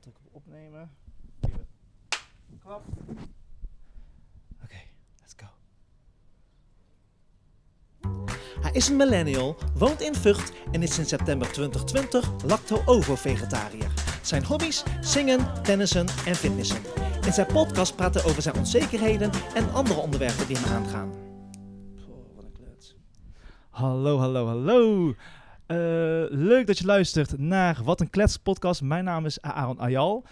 Druk op opnemen. Even klap. Oké, let's go. Hij is een millennial, woont in Vught en is sinds september 2020 lacto-ovo-vegetariër. Zijn hobby's? Zingen, tennissen en fitnessen. In zijn podcast praat hij over zijn onzekerheden en andere onderwerpen die hem aangaan. Oh, wat een klets. Hallo, hallo, hallo. Eh, leuk dat je luistert naar Wat een Klets podcast. Mijn naam is Aaron Ayal.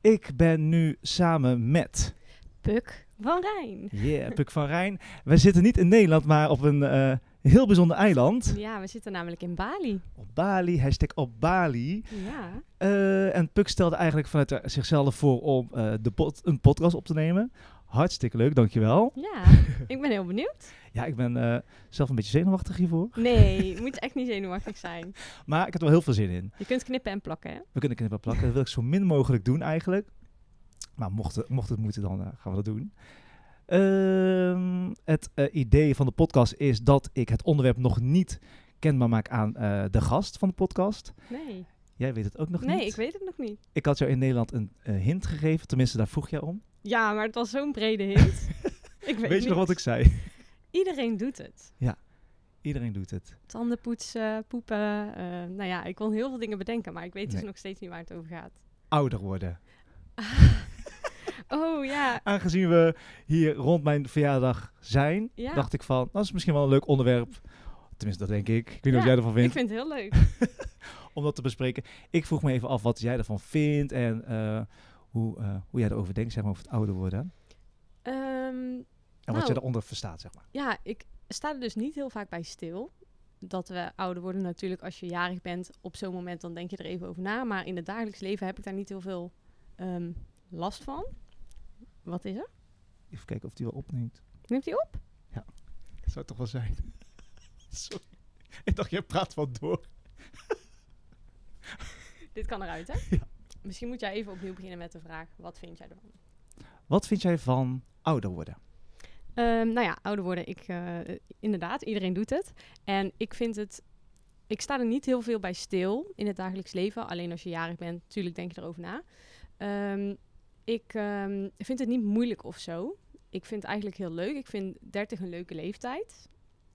Ik ben nu samen met... Puk van Rijn. Yeah, Puk van Rijn. We zitten niet in Nederland, maar op een eh, heel bijzonder eiland. Ja, we zitten namelijk in Bali. Op Bali, hashtag op Bali. Ja. Eh, en Puk stelde eigenlijk vanuit zichzelf voor om de een podcast op te nemen. Hartstikke leuk, dankjewel. Ja, ik ben heel benieuwd. Ja, ik ben eh, zelf een beetje zenuwachtig hiervoor. Nee, je moet echt niet zenuwachtig zijn. Maar ik heb er wel heel veel zin in. Je kunt knippen en plakken, hè? We kunnen knippen plakken. Dat wil ik zo min mogelijk doen eigenlijk. Maar mocht het, mocht het moeten, dan eh, gaan we dat doen. Ehm, het eh, idee van de podcast is dat ik het onderwerp nog niet kenbaar maak aan de gast van de podcast. Nee. Jij weet het ook nog Nee, niet. ik weet het nog niet. Ik had jou in Nederland een hint gegeven. Tenminste, daar vroeg jij om. Ja, maar het was zo'n brede hint. ik weet, Weet je nog wat ik zei? Iedereen doet het. Iedereen doet het. Tanden poetsen, poepen. eh, nou ja, ik kon heel veel dingen bedenken, maar ik weet dus nog steeds niet waar het over gaat. Ouder worden. Oh ja, Aangezien we hier rond mijn verjaardag zijn, ja. dacht ik van, dat is misschien wel een leuk onderwerp. Tenminste, dat denk ik. Ik weet niet Ja, wat jij ervan ik vindt. vind het heel leuk. om dat te bespreken. Ik vroeg me even af wat jij ervan vindt en eh, hoe, eh, hoe jij erover denkt, zeg maar, over het ouder worden. Ehm, En wat Nou. je eronder verstaat, zeg maar. Ja, ik sta er dus niet heel vaak bij stil. Dat we ouder worden natuurlijk als je jarig bent. Op zo'n moment dan denk je er even over na. Maar in het dagelijks leven heb ik daar niet heel veel ehm, last van. Wat is er? Even kijken of die wel opneemt. Neemt hij op? Dat zou het toch wel zijn. Sorry. Ik dacht, jij praat wel door. Dit kan eruit, hè? Ja. Misschien moet jij even opnieuw beginnen met de vraag. Wat vind jij ervan? Wat vind jij van ouder worden? Ehm, nou ja, ouder worden. Ik, eh, inderdaad, iedereen doet het. En ik vind het... Ik sta er niet heel veel bij stil in het dagelijks leven. Alleen als je jarig bent, natuurlijk denk je erover na. Ehm, ik ehm, vind het niet moeilijk of zo. Ik vind het eigenlijk heel leuk. Ik vind 30 een leuke leeftijd.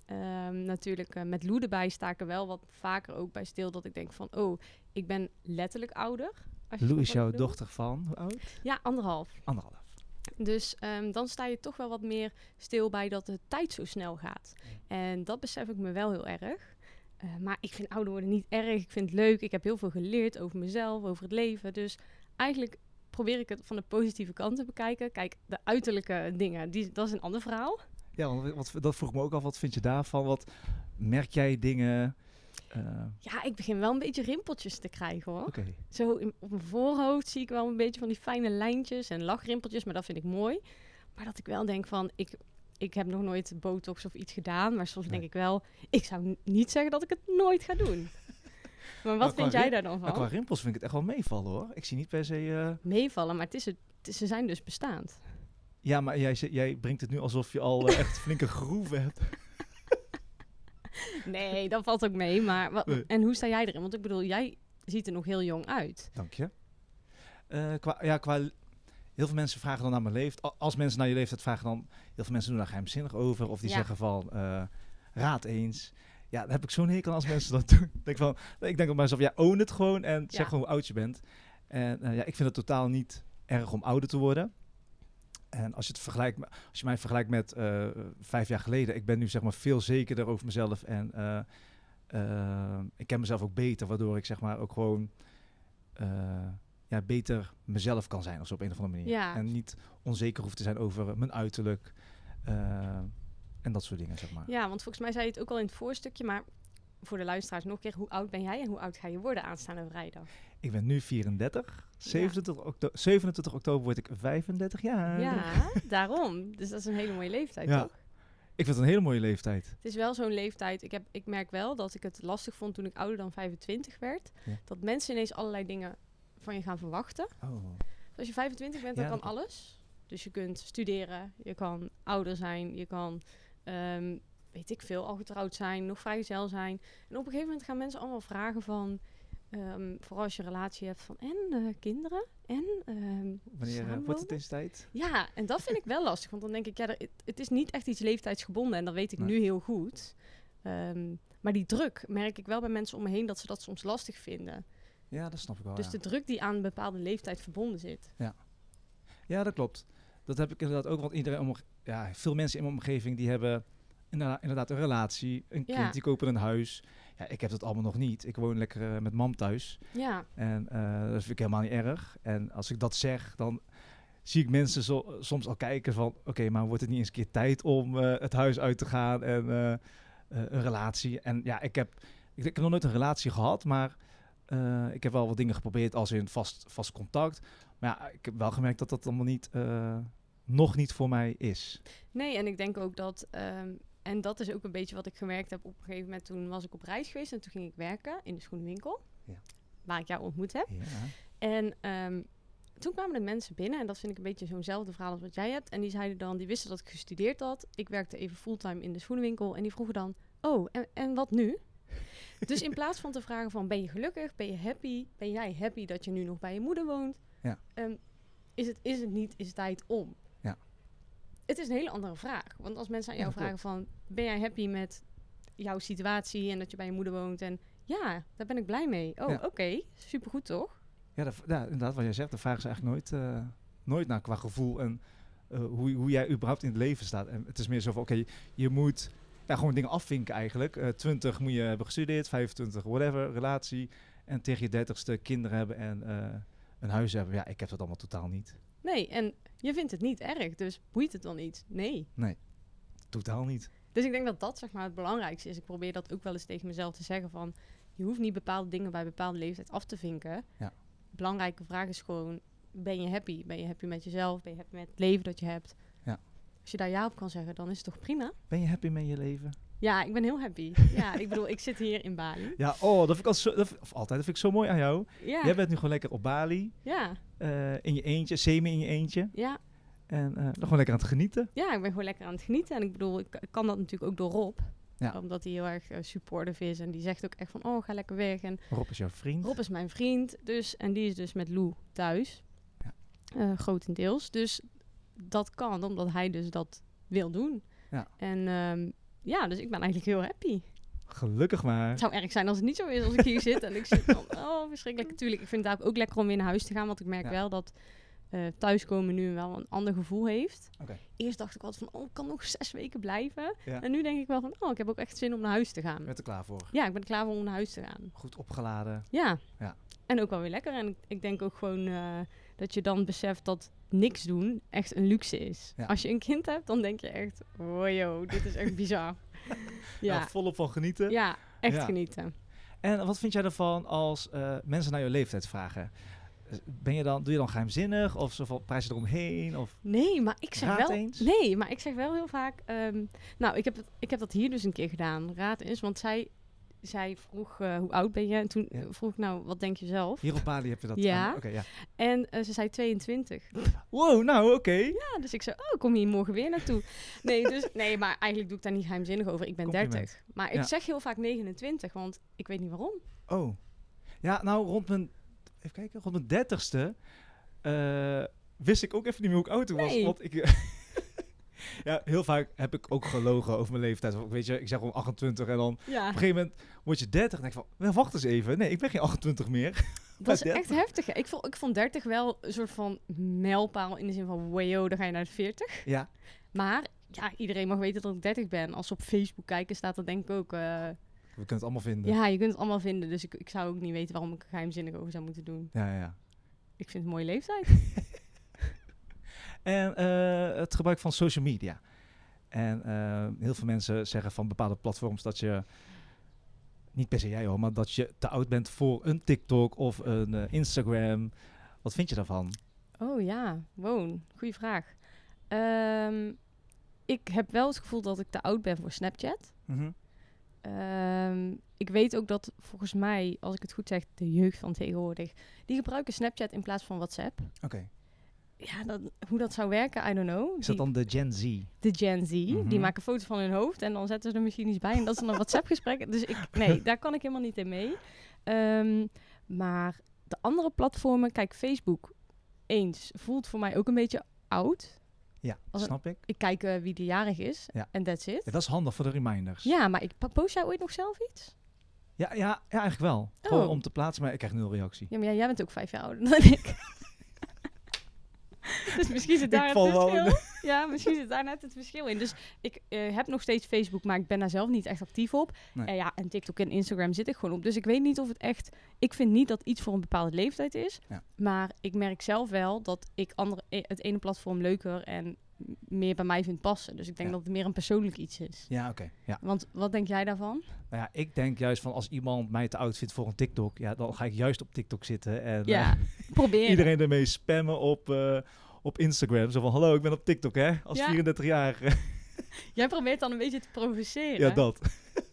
Ehm, natuurlijk, eh, met Lou erbij sta ik er wel wat vaker ook bij stil. Dat ik denk van, oh, ik ben letterlijk ouder. Als je Lou snapt is wat jouw dochter van, hoe oud? Ja, anderhalf. Anderhalf. Dus ehm, dan sta je toch wel wat meer stil bij dat de tijd zo snel gaat. En dat besef ik me wel heel erg. Eh, maar ik vind ouder worden niet erg. Ik vind het leuk. Ik heb heel veel geleerd over mezelf, over het leven. Dus eigenlijk probeer ik het van de positieve kant te bekijken. Kijk, de uiterlijke dingen, die, dat is een ander verhaal. Ja, want wat, dat vroeg me ook af. Wat vind je daarvan? Wat merk jij dingen? Eh, Ja, ik begin wel een beetje rimpeltjes te krijgen hoor. Zo in, op mijn voorhoofd zie ik wel een beetje van die fijne lijntjes en lachrimpeltjes, maar dat vind ik mooi. Maar dat ik wel denk van, ik, ik heb nog nooit botox of iets gedaan, maar soms Nee. denk ik wel, ik zou niet zeggen dat ik het nooit ga doen. maar wat qua vind jij daar dan qua van? rimpels vind ik het echt wel meevallen hoor. Ik zie niet per se... eh, Meevallen, maar het is het, ze zijn dus bestaand. Ja, maar jij, jij brengt het nu alsof je al eh, echt flinke groeven hebt. Nee, dat valt ook mee, maar wat, Nee. en hoe sta jij erin? Want ik bedoel, jij ziet er nog heel jong uit. Dank je. Eh, qua, ja, qua, heel veel mensen vragen dan naar mijn leeftijd. Als mensen naar je leeftijd vragen, dan heel veel mensen doen daar geheimzinnig over. Of die Ja. zeggen van, eh, raad eens. Ja, dan heb ik zo'n hekel als mensen dat doen. Ik denk van, ik denk op mezelf, ja, own het gewoon en zeg gewoon hoe oud je bent. En eh, ja, ik vind het totaal niet erg om ouder te worden. En als je, het vergelijkt, als je mij vergelijkt met eh, vijf jaar geleden, ik ben nu zeg maar veel zekerder over mezelf en eh, eh, ik ken mezelf ook beter, waardoor ik zeg maar ook gewoon ja, beter mezelf kan zijn of op een of andere manier. Ja. En niet onzeker hoeft te zijn over mijn uiterlijk en dat soort dingen, zeg maar. Ja, want volgens mij zei je het ook al in het voorstukje, maar voor de luisteraars nog een keer, hoe oud ben jij en hoe oud ga je worden aanstaande vrijdag? Ik ben nu 34. 27, okto 27 oktober word ik 35 jaar. Ja, daarom. Dus dat is een hele mooie leeftijd, Ja. toch? Ik vind het een hele mooie leeftijd. Het is wel zo'n leeftijd. Ik, heb, ik merk wel dat ik het lastig vond toen ik ouder dan 25 werd. Ja. Dat mensen ineens allerlei dingen van je gaan verwachten. Oh. Dus als je 25 bent, dan kan alles. Dus je kunt studeren, je kan ouder zijn, je kan, ehm, weet ik veel, al getrouwd zijn, nog vrijgezel zijn. En op een gegeven moment gaan mensen allemaal vragen van... Ehm, vooral als je een relatie hebt van en eh, kinderen en ehm, Wanneer eh, wordt het eens tijd? Ja, en dat vind ik wel lastig. Want dan denk ik, ja, er- het, is niet echt iets leeftijdsgebonden. En dat weet ik Nee. nu heel goed. Ehm, maar die druk merk ik wel bij mensen om me heen dat ze dat soms lastig vinden. Ja, dat snap ik wel. dus ja. de druk die aan een bepaalde leeftijd verbonden zit. Ja, dat klopt. Dat heb ik inderdaad ook. Want iedereen ja, veel mensen in mijn omgeving die hebben inderdaad, een relatie, een Ja. kind, die kopen een huis. Ja, ik heb dat allemaal nog niet. Ik woon lekker eh, met mam thuis. Ja, En eh, dat vind ik helemaal niet erg. En als ik dat zeg, dan zie ik mensen zo, soms al kijken van... Oké, maar wordt het niet eens een keer tijd om eh, het huis uit te gaan en een relatie? En ja, ik heb, ik, ik heb nog nooit een relatie gehad, maar ik heb wel wat dingen geprobeerd als in vast, vast contact. Maar ja, ik heb wel gemerkt dat dat allemaal niet, nog niet voor mij is. nee, en ik denk ook dat... ehm, en dat is ook een beetje wat ik gemerkt heb op een gegeven moment. Toen was ik op reis geweest en toen ging ik werken in de schoenenwinkel. Ja. Waar ik jou ontmoet heb. Ja. En ehm, toen kwamen er mensen binnen, en dat vind ik een beetje zo'nzelfde verhaal als wat jij hebt. En die zeiden dan, die wisten dat ik gestudeerd had. Ik werkte even fulltime in de schoenenwinkel. En die vroegen dan, oh, en, en wat nu? dus in plaats van te vragen van, ben je gelukkig? Ben je happy? Ben jij happy dat je nu nog bij je moeder woont? Ja. Ehm, is, het, is het niet, is het tijd om? Het is een hele andere vraag. Want als mensen aan jou vragen van, ben jij happy met jouw situatie en dat je bij je moeder woont? En ja, daar ben ik blij mee. Oh, Ja. oké, supergoed toch? Ja, dat, ja, inderdaad, wat jij zegt, daar vragen ze eigenlijk nooit, eh, nooit naar qua gevoel en eh, hoe, hoe jij überhaupt in het leven staat. En het is meer zo van, oké, je moet ja, gewoon dingen afvinken eigenlijk. Eh 20 moet je hebben gestudeerd, 25 whatever, relatie. En tegen je dertigste kinderen hebben en een huis hebben. Ja, ik heb dat allemaal totaal niet. Nee, en je vindt het niet erg, dus boeit het dan niet? Nee. Totaal niet. Dus ik denk dat dat zeg maar het belangrijkste is. Ik probeer dat ook wel eens tegen mezelf te zeggen van... je hoeft niet bepaalde dingen bij bepaalde leeftijd af te vinken. Ja. Belangrijke vraag is gewoon, ben je happy? Ben je happy met jezelf? Ben je happy met het leven dat je hebt? Ja. Als je daar ja op kan zeggen, dan is het toch prima? Ben je happy met je leven? Ja, ik ben heel happy. ja, ik bedoel, ik zit hier in Bali. Ja, oh, dat vind ik altijd zo, dat, of altijd, dat vind ik zo mooi aan jou. Ja, Jij bent nu gewoon lekker op Bali, ja, eh, in je eentje, semi in je eentje. ja. En nog gewoon lekker aan het genieten. Ja, ik ben gewoon lekker aan het genieten. En ik bedoel, ik kan dat natuurlijk ook door Rob. Ja. Omdat hij heel erg eh, supportive is. En die zegt ook echt van, oh, ga lekker weg. En Rob is jouw vriend. Rob is mijn vriend. Dus, en die is dus met Lou thuis. Ja. Grotendeels. Dus dat kan, omdat hij dus dat wil doen. Ja. En ehm, ja, dus ik ben eigenlijk heel happy. Gelukkig maar. Het zou erg zijn als het niet zo is als ik hier zit. En ik zit van, oh, verschrikkelijk. Natuurlijk, ik vind het ook lekker om weer naar huis te gaan. Want ik merk Ja. wel dat eh, thuiskomen nu wel een ander gevoel heeft. Eerst dacht ik altijd van, oh, ik kan nog zes weken blijven. Ja. En nu denk ik wel van, oh, ik heb ook echt zin om naar huis te gaan. Je bent er klaar voor. Ja, ik ben er klaar voor om naar huis te gaan. Goed opgeladen. Ja. Ja. En ook wel weer lekker. En ik, ik denk ook gewoon eh, dat je dan beseft dat niks doen echt een luxe is. Ja. Als je een kind hebt, dan denk je echt, joh, dit is echt bizar. Ja. ja. volop van genieten. ja, echt Ja. genieten. En wat vind jij ervan als eh, mensen naar je leeftijd vragen? Ben je dan, doe je dan geheimzinnig? Of zo prijs je eromheen? Of Nee, maar ik zeg wel... eens? Nee, maar ik zeg wel heel vaak... ehm, nou, ik heb, het, ik heb dat hier dus een keer gedaan. Raad eens, want zij, zij vroeg eh, hoe oud ben je? En toen Ja. vroeg ik nou, wat denk je zelf? Hier op Bali heb je dat. Ja. aan- ja. En eh, ze zei 22. Wow, nou oké. Ja, dus ik zei, oh, kom hier morgen weer naartoe. Nee, dus, nee, maar eigenlijk doe ik daar niet geheimzinnig over. Ik ben Compliment. 30. Maar ik zeg heel vaak 29, want ik weet niet waarom. Oh. Ja, nou rond mijn, even kijken, rond mijn dertigste eh, wist ik ook even niet meer hoe ik oud toen was. Nee. Want ik, ja, heel vaak heb ik ook gelogen over mijn leeftijd. Weet je, ik zeg gewoon 28 en dan Ja, op een gegeven moment word je 30 en denk ik van, "Wel, wacht eens even. Nee, ik ben geen 28 meer. dat is 30. echt heftig. hè. Ik vond, ik vond 30 wel een soort van mijlpaal in de zin van, wayo, dan ga je naar de 40. Ja, Maar ja, iedereen mag weten dat ik 30 ben. Als ze op Facebook kijken, staat dat denk ik ook... eh, we kunnen het allemaal vinden. ja, je kunt het allemaal vinden. Dus ik, ik zou ook niet weten waarom ik er geheimzinnig over zou moeten doen. ja, ja. ja. Ik vind het een mooie leeftijd. En eh, het gebruik van social media. En eh, heel veel mensen zeggen van bepaalde platforms dat je, niet per se jij hoor, maar dat je te oud bent voor een TikTok of een eh, Instagram. Wat vind je daarvan? Oh ja, wow, goede vraag. Ehm, ik heb wel het gevoel dat ik te oud ben voor Snapchat. Mhm. Ehm, ik weet ook dat volgens mij, als ik het goed zeg, de jeugd van tegenwoordig, die gebruiken Snapchat in plaats van WhatsApp. Oké. Ja, dat, hoe dat zou werken, I don't know. Is dat dan de Gen Z? de Gen Z, Mhm. die maken foto's van hun hoofd en dan zetten ze er misschien iets bij en dat is dan een WhatsApp-gesprek. Dus ik, nee, daar kan ik helemaal niet in mee. Ehm, maar de andere platformen, kijk, Facebook eens voelt voor mij ook een beetje oud. Ja, Als een- snap ik. Ik kijk eh, wie de jarig is Ja. en that's it. Ja, dat is handig voor de reminders. Ja, maar ik, post jij ooit nog zelf iets? ja, ja, ja eigenlijk wel. Gewoon Oh. om te plaatsen, maar ik krijg nul reactie. Ja, maar jij- jij bent ook vijf jaar ouder dan ik. dus misschien zit daar Ik het verschil. Ja, misschien zit daar net het verschil in. Dus ik eh, heb nog steeds Facebook, maar ik ben daar zelf niet echt actief op. Nee. En ja, en TikTok en Instagram zit ik gewoon op. Dus ik weet niet of het echt... Ik vind niet dat iets voor een bepaalde leeftijd is. Ja. Maar ik merk zelf wel dat ik andere, e- het ene platform leuker en meer bij mij vind passen. Dus ik denk Ja. dat het meer een persoonlijk iets is. Ja, oké. Ja. Want wat denk jij daarvan? Nou ja, ik denk juist van als iemand mij te oud vindt voor een TikTok, ja, dan ga ik juist op TikTok zitten en Ja, eh, probeer. iedereen ermee spammen op, eh, op Instagram. Zo van, hallo, ik ben op TikTok, hè? Als Ja. 34-jarige. Jij probeert dan een beetje te provoceren. ja, dat.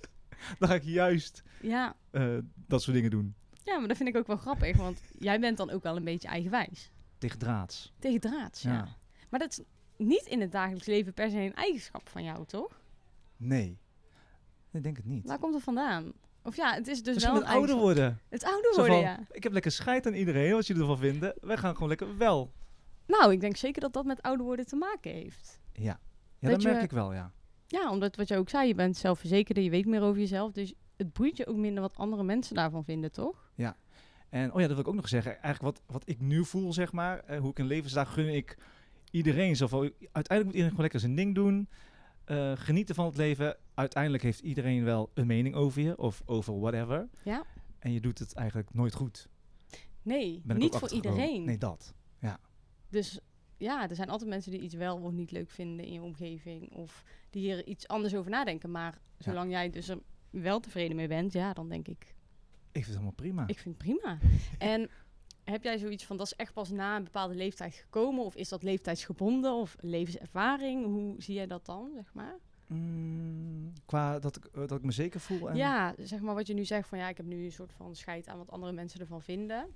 dan ga ik juist Ja, eh, dat soort dingen doen. Ja, maar dat vind ik ook wel grappig, want jij bent dan ook wel een beetje eigenwijs. Tegen draads. Tegen draads, ja. Ja. Maar dat is niet in het dagelijks leven per se een eigenschap van jou, toch? Nee. Ik denk het niet. Waar komt het vandaan? Of ja, het is dus Misschien wel een het ouder worden. Het ouder worden, van, ja. Ik heb lekker scheid aan iedereen, wat jullie ervan vinden. Wij gaan gewoon lekker wel. Nou, ik denk zeker dat dat met ouder worden te maken heeft. Ja, ja Dat dat je- merk ik wel, ja. Ja, omdat wat je ook zei, je bent zelfverzekerder, je weet meer over jezelf. Dus het boeit je ook minder wat andere mensen daarvan vinden, toch? En oh ja, dat wil ik ook nog zeggen. Eigenlijk wat, wat ik nu voel, zeg maar, eh, hoe ik in leven sta, gun ik iedereen. Zo van, uiteindelijk moet iedereen gewoon lekker zijn ding doen. eh, genieten van het leven. Uiteindelijk heeft iedereen wel een mening over je of over whatever. Ja. En je doet het eigenlijk nooit goed. Nee, niet voor iedereen. Nee, dat. Dus ja, er zijn altijd mensen die iets wel of niet leuk vinden in je omgeving. Of die hier iets anders over nadenken. Maar zolang jij dus er wel tevreden mee bent, ja, dan denk ik, Ik vind het helemaal prima. ik vind het prima. en heb jij zoiets van, dat is echt pas na een bepaalde leeftijd gekomen? Of is dat leeftijdsgebonden of levenservaring? Hoe zie jij dat dan, zeg maar? Mm, qua dat ik, eh, dat ik me zeker voel. En, Ja, zeg maar wat je nu zegt van, ja, ik heb nu een soort van scheid aan wat andere mensen ervan vinden.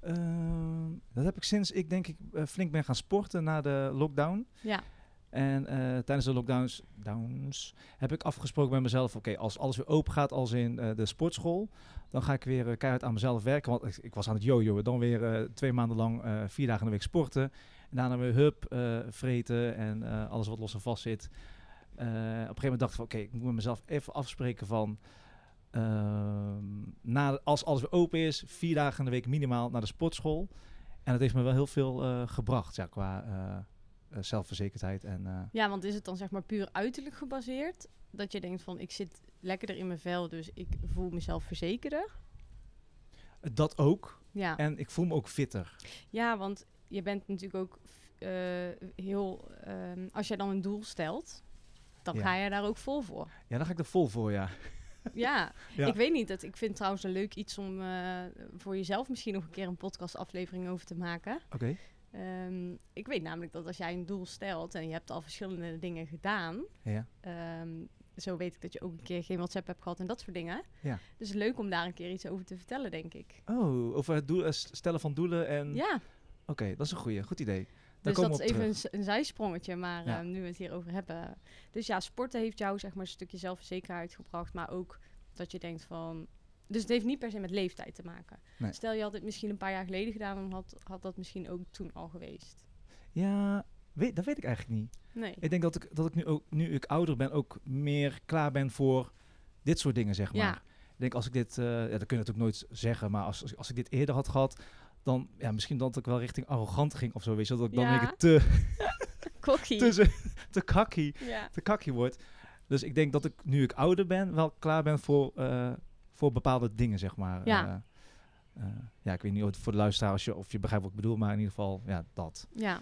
Ehm, dat heb ik sinds ik denk ik eh, flink ben gaan sporten na de lockdown. Ja, En eh, tijdens de lockdowns downs, heb ik afgesproken bij mezelf: oké, als alles weer open gaat, als in eh, de sportschool, dan ga ik weer eh, keihard aan mezelf werken. Want ik, ik was aan het jojoen. Dan weer twee maanden lang, vier dagen in de week sporten. En daarna weer hup, vreten en alles wat los en vast zit. Op een gegeven moment dacht ik van oké, ik moet met mezelf even afspreken van. ehm, na, als alles weer open is, vier dagen in de week minimaal naar de sportschool. En dat heeft me wel heel veel gebracht, ja, qua zelfverzekerdheid en... eh, ja, want is het dan zeg maar puur uiterlijk gebaseerd? Dat je denkt van, ik zit lekkerder in mijn vel, dus ik voel mezelf verzekerder? Dat ook. Ja. En ik voel me ook fitter. Ja, want je bent natuurlijk ook eh, heel. ehm, als je dan een doel stelt, dan Ja. ga je daar ook vol voor. Ja, dan ga ik er vol voor, ja. Ja, Ja. ik weet niet. Dat, ik vind trouwens een leuk iets om eh, voor jezelf misschien nog een keer een podcastaflevering over te maken. Oké. Ehm, ik weet namelijk dat als jij een doel stelt en je hebt al verschillende dingen gedaan. Ja. ehm, zo weet ik dat je ook een keer geen WhatsApp hebt gehad en dat soort dingen. Ja. Dus leuk om daar een keer iets over te vertellen, denk ik. Oh, over het doel, eh, stellen van doelen en... Ja, Oké, dat is een goeie. Goed idee. Daar dus dat is even een, zijsprongetje, maar Ja. ehm, nu we het hierover hebben. Dus ja, sporten heeft jou zeg maar een stukje zelfverzekerheid gebracht, maar ook dat je denkt van... Dus het heeft niet per se met leeftijd te maken. Nee. Stel je had dit misschien een paar jaar geleden gedaan, dan had, had dat misschien ook toen al geweest. Ja, weet, dat weet ik eigenlijk niet. Nee. Ik denk dat ik, dat ik nu, ook, nu ik ouder ben ook meer klaar ben voor dit soort dingen, zeg maar. Ja. Ik denk als ik dit, eh, ja, dat kun je natuurlijk nooit zeggen, maar als, als, als ik dit eerder had gehad, dan ja, misschien dat ik wel richting arrogant ging of zo, weet je, dat ik dan Ja. keer te, Kokkie. te, te kakkie, Ja. te kakkie word. Dus ik denk dat ik, nu ik ouder ben, wel klaar ben voor, eh, voor bepaalde dingen, zeg maar. Ja. Eh, eh, ja, ik weet niet of voor de luisteraar als je, of je begrijpt wat ik bedoel, maar in ieder geval, ja, dat. Ja.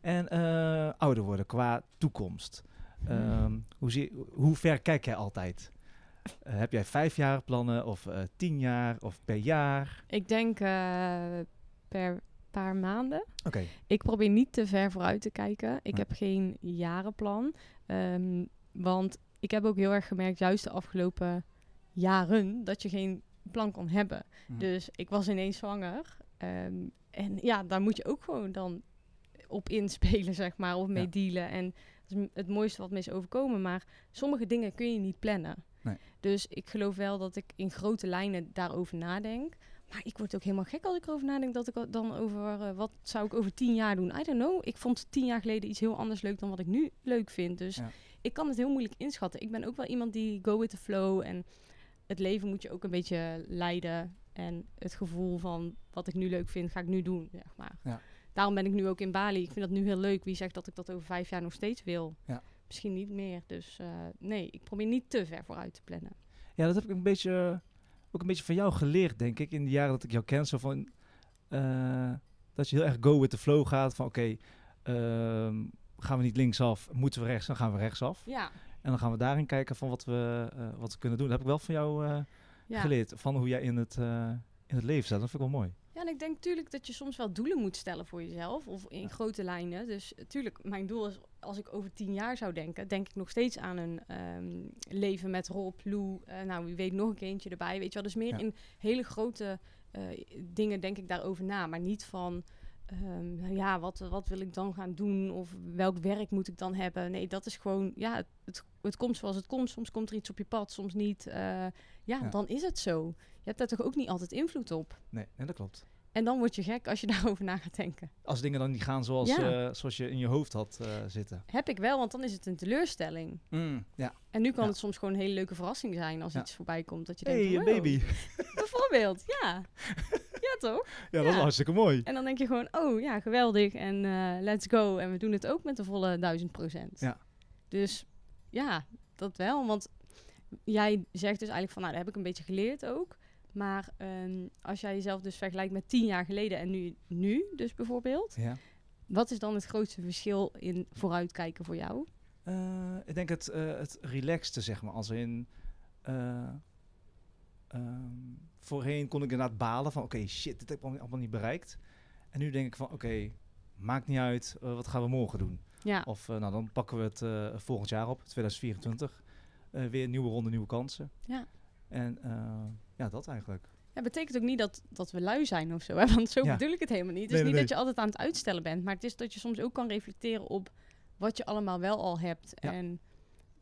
En eh, ouder worden qua toekomst. Ehm, hoe, zie, hoe ver kijk jij altijd? Heb jij vijf jaar plannen of tien jaar of per jaar? Ik denk per paar maanden. Oké, Ik probeer niet te ver vooruit te kijken. Ik heb geen jarenplan. Ehm, want ik heb ook heel erg gemerkt, juist de afgelopen jaren, dat je geen plan kon hebben. Mhm. Dus ik was ineens zwanger. Ehm, en ja, daar moet je ook gewoon dan op inspelen, zeg maar, of mee Ja. dealen. En dat is het mooiste wat me is overkomen. Maar sommige dingen kun je niet plannen. Nee. Dus ik geloof wel dat ik in grote lijnen daarover nadenk. Maar ik word ook helemaal gek als ik erover nadenk dat ik dan over eh, wat zou ik over tien jaar doen. I don't know. Ik vond tien jaar geleden iets heel anders leuk dan wat ik nu leuk vind. Dus Ja. ik kan het heel moeilijk inschatten. Ik ben ook wel iemand die go with the flow. En het leven moet je ook een beetje leiden. En het gevoel van wat ik nu leuk vind, ga ik nu doen, zeg maar. Ja. Daarom ben ik nu ook in Bali. Ik vind dat nu heel leuk. Wie zegt dat ik dat over vijf jaar nog steeds wil? Ja. Misschien niet meer. Dus eh, nee, ik probeer niet te ver vooruit te plannen. Ja, dat heb ik een beetje, ook een beetje van jou geleerd, denk ik. In de jaren dat ik jou ken, zo van, eh, dat je heel erg go with the flow gaat. Van oké, ehm, gaan we niet linksaf, moeten we rechts, dan gaan we rechtsaf. Ja, En dan gaan we daarin kijken van wat we, eh, wat we kunnen doen. Dat heb ik wel van jou eh, ja. geleerd, van hoe jij in het, eh, in het leven staat. Dat vind ik wel mooi. Ja, en ik denk natuurlijk dat je soms wel doelen moet stellen voor jezelf. Of in Ja. grote lijnen. Dus natuurlijk, mijn doel is, als ik over tien jaar zou denken, denk ik nog steeds aan een ehm, leven met Rob, Lou. nou, wie weet nog een kindje erbij. Weet je wel, dus meer Ja. in hele grote dingen denk ik daarover na. Maar niet van, ehm, nou ja, wat, wat wil ik dan gaan doen? Of welk werk moet ik dan hebben? Nee, dat is gewoon, ja, het, het, komt zoals het komt. Soms komt er iets op je pad, soms niet. Eh, ja, Ja. dan is het zo. Je hebt daar toch ook niet altijd invloed op. Nee, nee, dat klopt. En dan word je gek als je daarover na gaat denken. Als dingen dan niet gaan zoals, Ja. eh, zoals je in je hoofd had eh, zitten. Heb ik wel, want dan is het een teleurstelling. Ja. En nu kan Ja. het soms gewoon een hele leuke verrassing zijn als iets voorbij komt. Dat je Hey, denkt, een wow. baby. Bijvoorbeeld, ja. Ja, toch? Ja, dat is hartstikke mooi. En dan denk je gewoon, oh ja, geweldig. En eh, let's go. En we doen het ook met de volle duizend procent. Ja. Dus ja, dat wel. Want jij zegt dus eigenlijk van, nou, dat heb ik een beetje geleerd ook. Maar ehm, als jij jezelf dus vergelijkt met tien jaar geleden en nu, nu dus bijvoorbeeld. Ja. Wat is dan het grootste verschil in vooruitkijken voor jou? Eh, ik denk het, eh het relaxte, zeg maar. Als in... eh, ehm, voorheen kon ik inderdaad balen van... Oké, shit, dit heb ik allemaal- niet bereikt. En nu denk ik van... Oké, maakt niet uit. eh, wat gaan we morgen doen? Ja, Of eh, nou, dan pakken we het eh, volgend jaar op, 2024. Eh, weer een nieuwe ronde, nieuwe kansen. ja. En ja, dat eigenlijk. Ja, betekent ook niet dat, dat we lui zijn of zo. Hè? Want zo Ja. bedoel ik het helemaal niet. Het is nee, niet nee. dat je altijd aan het uitstellen bent. Maar het is dat je soms ook kan reflecteren op wat je allemaal wel al hebt. Ja. En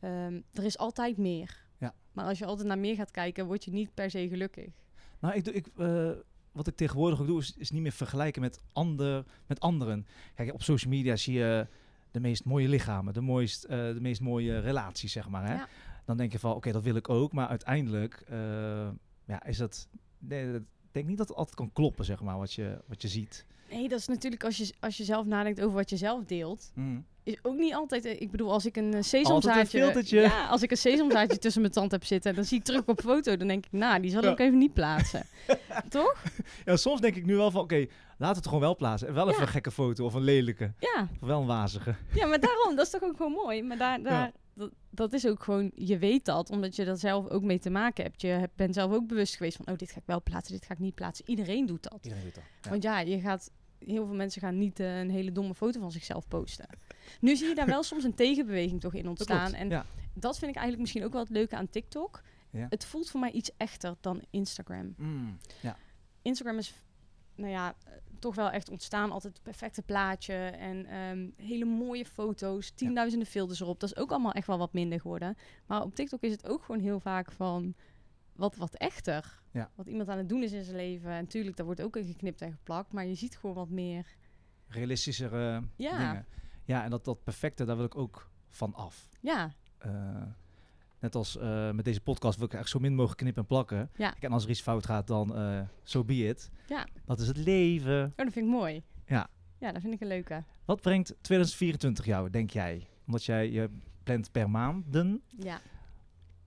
ehm, er is altijd meer. Ja. Maar als je altijd naar meer gaat kijken, word je niet per se gelukkig. Nou, ik, doe- ik, eh, wat ik tegenwoordig ook doe, is, is niet meer vergelijken met, ander, met anderen. Kijk, op social media zie je de meest mooie lichamen, de, mooist, eh, de meest mooie relaties, zeg maar. Hè? Ja. Dan denk je van, oké, dat wil ik ook. Maar uiteindelijk eh, ja, is dat... Nee, dat- ik denk niet dat het altijd kan kloppen, zeg maar, wat je, wat je ziet. Nee, dat is natuurlijk als je, als je zelf nadenkt over wat je zelf deelt. Mm. Is ook niet altijd... eh, Ik bedoel, als ik een eh, sesamzaadje... Ja, als ik een sesamzaadje tussen mijn tand heb zitten... dan zie ik terug op foto. Dan denk ik, nou, die zal ik Ja. ook even niet plaatsen. Toch? Ja, soms denk ik nu wel van, oké, we het gewoon wel plaatsen. En wel even een gekke foto of een lelijke. Ja, Of wel een wazige. Ja, maar daarom, dat is toch ook gewoon mooi. Maar daar, daar. Dat, dat is ook gewoon, je weet dat, omdat je daar zelf ook mee te maken hebt. Je bent zelf ook bewust geweest van, oh, dit ga ik wel plaatsen, dit ga ik niet plaatsen. Iedereen doet dat. Iedereen weet dat. Ja. Want ja, je gaat, heel veel mensen gaan niet eh, een hele domme foto van zichzelf posten. Nu zie je daar wel soms een tegenbeweging toch in Dat ontstaan. klopt, En ja. dat vind ik eigenlijk misschien ook wel het leuke aan TikTok. Ja. Het voelt voor mij iets echter dan Instagram. Mm, ja. Instagram is, nou ja, toch wel echt ontstaan. Altijd het perfecte plaatje en ehm, hele mooie foto's, tienduizenden filters erop. Dat is ook allemaal echt wel wat minder geworden. Maar op TikTok is het ook gewoon heel vaak van wat, wat echter. Ja. Wat iemand aan het doen is in zijn leven. En tuurlijk, daar wordt ook in geknipt en geplakt. Maar je ziet gewoon wat meer. realistischere Ja. dingen. Ja, en dat, dat perfecte, daar wil ik ook van af. Ja, Eh, net als eh, met deze podcast wil ik echt zo min mogelijk knippen en plakken. Ja. En als er iets fout gaat, dan eh so be it. Ja. Dat is het leven. oh, dat vind ik mooi. Ja. Ja, dat vind ik een leuke. Wat brengt 2024 jou, denk jij? Omdat jij je plant per maanden Ja.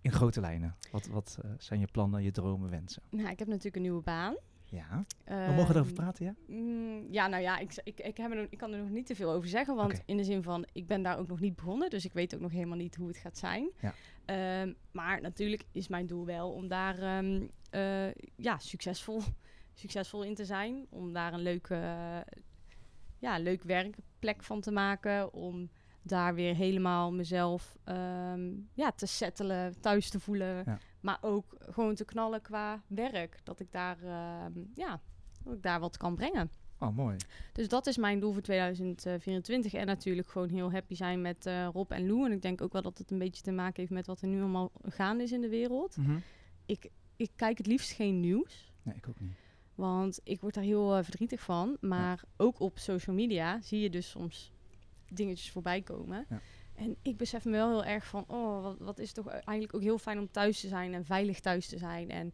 in grote lijnen. Wat, wat eh, zijn je plannen, je dromen, wensen? Nou, ik heb natuurlijk een nieuwe baan. Ja, we mogen erover Ehm, praten, ja? Mm, ja, nou ja, ik, ik, ik, heb er ik kan er nog niet te veel over zeggen. Want in de zin van, ik ben daar ook nog niet begonnen. Dus ik weet ook nog helemaal niet hoe het gaat zijn. Ja. Ehm, maar natuurlijk is mijn doel wel om daar ehm, eh, ja, succesvol, succesvol in te zijn. Om daar een leuke, ja, leuk werkplek van te maken. Om daar weer helemaal mezelf ehm, ja, te settelen, thuis te voelen. Ja. Maar ook gewoon te knallen qua werk. Dat ik daar, ehm, ja, dat ik daar wat kan brengen. Oh, mooi. Dus dat is mijn doel voor 2024. En natuurlijk gewoon heel happy zijn met eh, Rob en Lou. En ik denk ook wel dat het een beetje te maken heeft met wat er nu allemaal gaande is in de wereld. Mhm. Ik kijk het liefst geen nieuws. Nee, ik ook niet. Want ik word daar heel eh, verdrietig van. Maar ook op social media zie je dus soms dingetjes voorbij komen. Ja. En ik besef me wel heel erg van, oh, wat, wat is toch eigenlijk ook heel fijn om thuis te zijn en veilig thuis te zijn en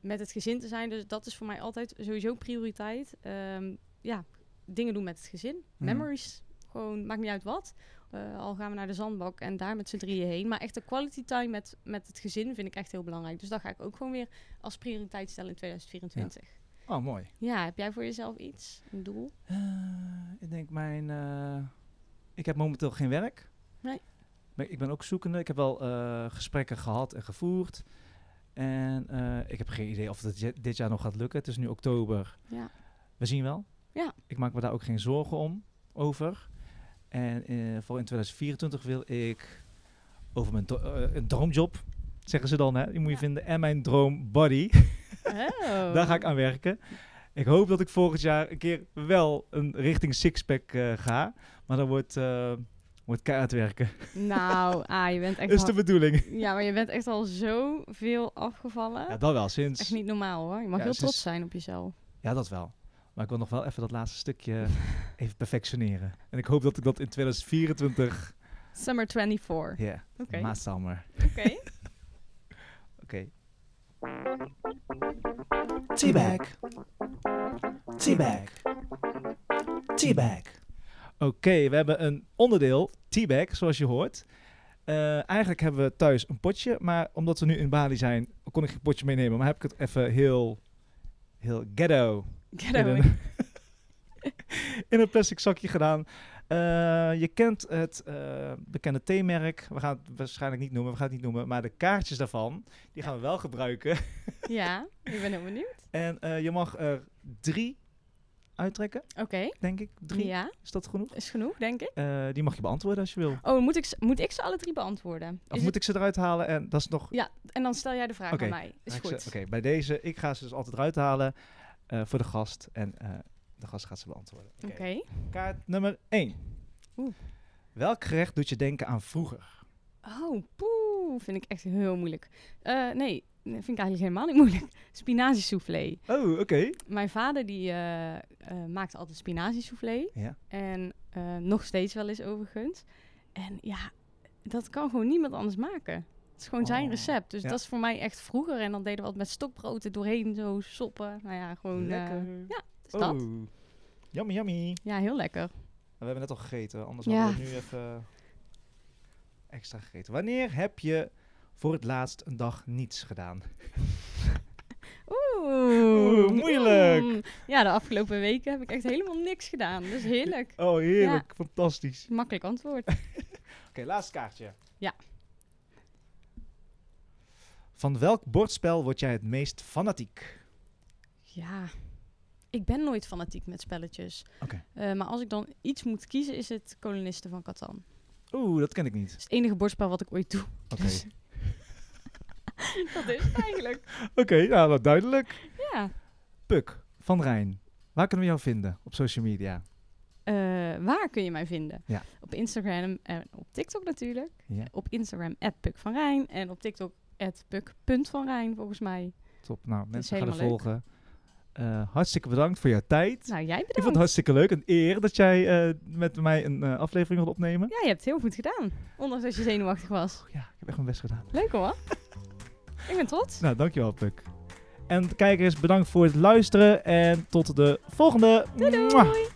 met het gezin te zijn. Dus dat is voor mij altijd sowieso prioriteit. Ehm, ja, dingen doen met het gezin. Mhm. Memories, gewoon, maakt niet uit wat. Eh, al gaan we naar de zandbak en daar met z'n drieën heen. Maar echt de quality time met, met het gezin vind ik echt heel belangrijk. Dus dat ga ik ook gewoon weer als prioriteit stellen in 2024. Oh, mooi. Ja, heb jij voor jezelf iets, een doel? Eh, ik denk mijn... eh, ik heb momenteel geen werk. Nee. Maar ik ben ook zoekende. Ik heb wel eh, gesprekken gehad en gevoerd. En eh, ik heb geen idee of het dit jaar nog gaat lukken. Het is nu oktober. Ja. We zien wel. Ja. Ik maak me daar ook geen zorgen om over. En eh, voor in 2024 wil ik over mijn een droomjob, zeggen ze dan, hè? Die moet je Ja. vinden. En mijn droombody. Oh. Daar ga ik aan werken. Ik hoop dat ik volgend jaar een keer wel een richting sixpack ga. Maar dan wordt, eh wordt keihard werken. Nou, ah, je bent echt is al- de bedoeling. Ja, maar je bent echt al zoveel afgevallen. Ja, dat wel. Sinds... Echt niet normaal hoor. Je mag Ja, heel trots zijn op jezelf. Ja, dat wel. Maar ik wil nog wel even dat laatste stukje even perfectioneren. En ik hoop dat ik dat in 2024... Summer 24. Ja, Oké. yeah, summer. Oké. Oké. Teabag. Teabag. Teabag. Oké, we hebben een onderdeel, teabag, zoals je hoort. Eh, eigenlijk hebben we thuis een potje, maar omdat we nu in Bali zijn, kon ik geen potje meenemen. Maar heb ik het even heel, heel ghetto in een, in een plastic zakje gedaan. Eh, je kent het eh, bekende theemerk. We gaan het waarschijnlijk niet noemen, we gaan het niet noemen. Maar de kaartjes daarvan, die gaan we wel gebruiken. Ja, ik ben heel benieuwd. En je mag er drie uittrekken, Oké. denk ik. Drie, Ja, is dat genoeg? is genoeg, denk ik. Eh, die mag je beantwoorden als je wil. Oh, moet ik, ze- moet ik ze alle drie beantwoorden? Of Is moet ik ze eruit halen en dat is nog... Ja, en dan stel jij de vraag aan mij. Is goed. Oké, bij deze, ik ga ze dus altijd eruit halen eh, voor de gast. En eh, de gast gaat ze beantwoorden. Oké. Kaart nummer 1. Oeh. Welk gerecht doet je denken aan vroeger? Oh, poeh. Vind ik echt heel moeilijk. Nee, vind ik eigenlijk helemaal niet moeilijk. Spinazie soufflé. Oh, oké. Mijn vader die eh, eh, maakte altijd spinazie soufflé. Ja. En eh, nog steeds wel eens overigens. En ja, dat kan gewoon niemand anders maken. Het is gewoon zijn Oh, recept. Dus ja. dat is voor mij echt vroeger. En dan deden we altijd met stokbrood er doorheen zo soppen. Nou ja, gewoon... Lekker. ja, dus dat. oh. Yummy, yummy. Ja, heel lekker. We hebben net al gegeten, anders Ja. hadden we nu even extra gegeten. Wanneer heb je voor het laatst een dag niets gedaan? Oeh, moeilijk. Mm. Ja, de afgelopen weken heb ik echt helemaal niks gedaan. Dus heerlijk. Oh, heerlijk. Fantastisch. Makkelijk antwoord. Oké, laatste kaartje. Ja. Van welk bordspel word jij het meest fanatiek? Ja, ik ben nooit fanatiek met spelletjes. Oké. Eh, maar als ik dan iets moet kiezen, is het Kolonisten van Catan. Oeh, dat ken ik niet. Het is het enige bordspel wat ik ooit doe. Oké, Dus- dat is het eigenlijk. Oké, nou, dat duidelijk. Ja. Puk van Rijn. Waar kunnen we jou vinden op social media? Eh, waar kun je mij vinden? Ja. Op Instagram en op TikTok natuurlijk. Ja, Op Instagram Puk van Rijn. En op TikTok Puk.van volgens mij. top. Nou, mensen gaan er volgen. Eh, hartstikke bedankt voor jouw tijd. Nou, jij Ik vond het bedankt. hartstikke leuk. Een eer dat jij eh, met mij een aflevering wilt opnemen. Ja, je hebt het heel goed gedaan. Ondanks dat je zenuwachtig was. Oh, ja, ik heb echt mijn best gedaan. Leuk hoor. ik ben trots. Nou, dankjewel, Puk. En kijkers, bedankt voor het luisteren. En tot de volgende. Doei doei.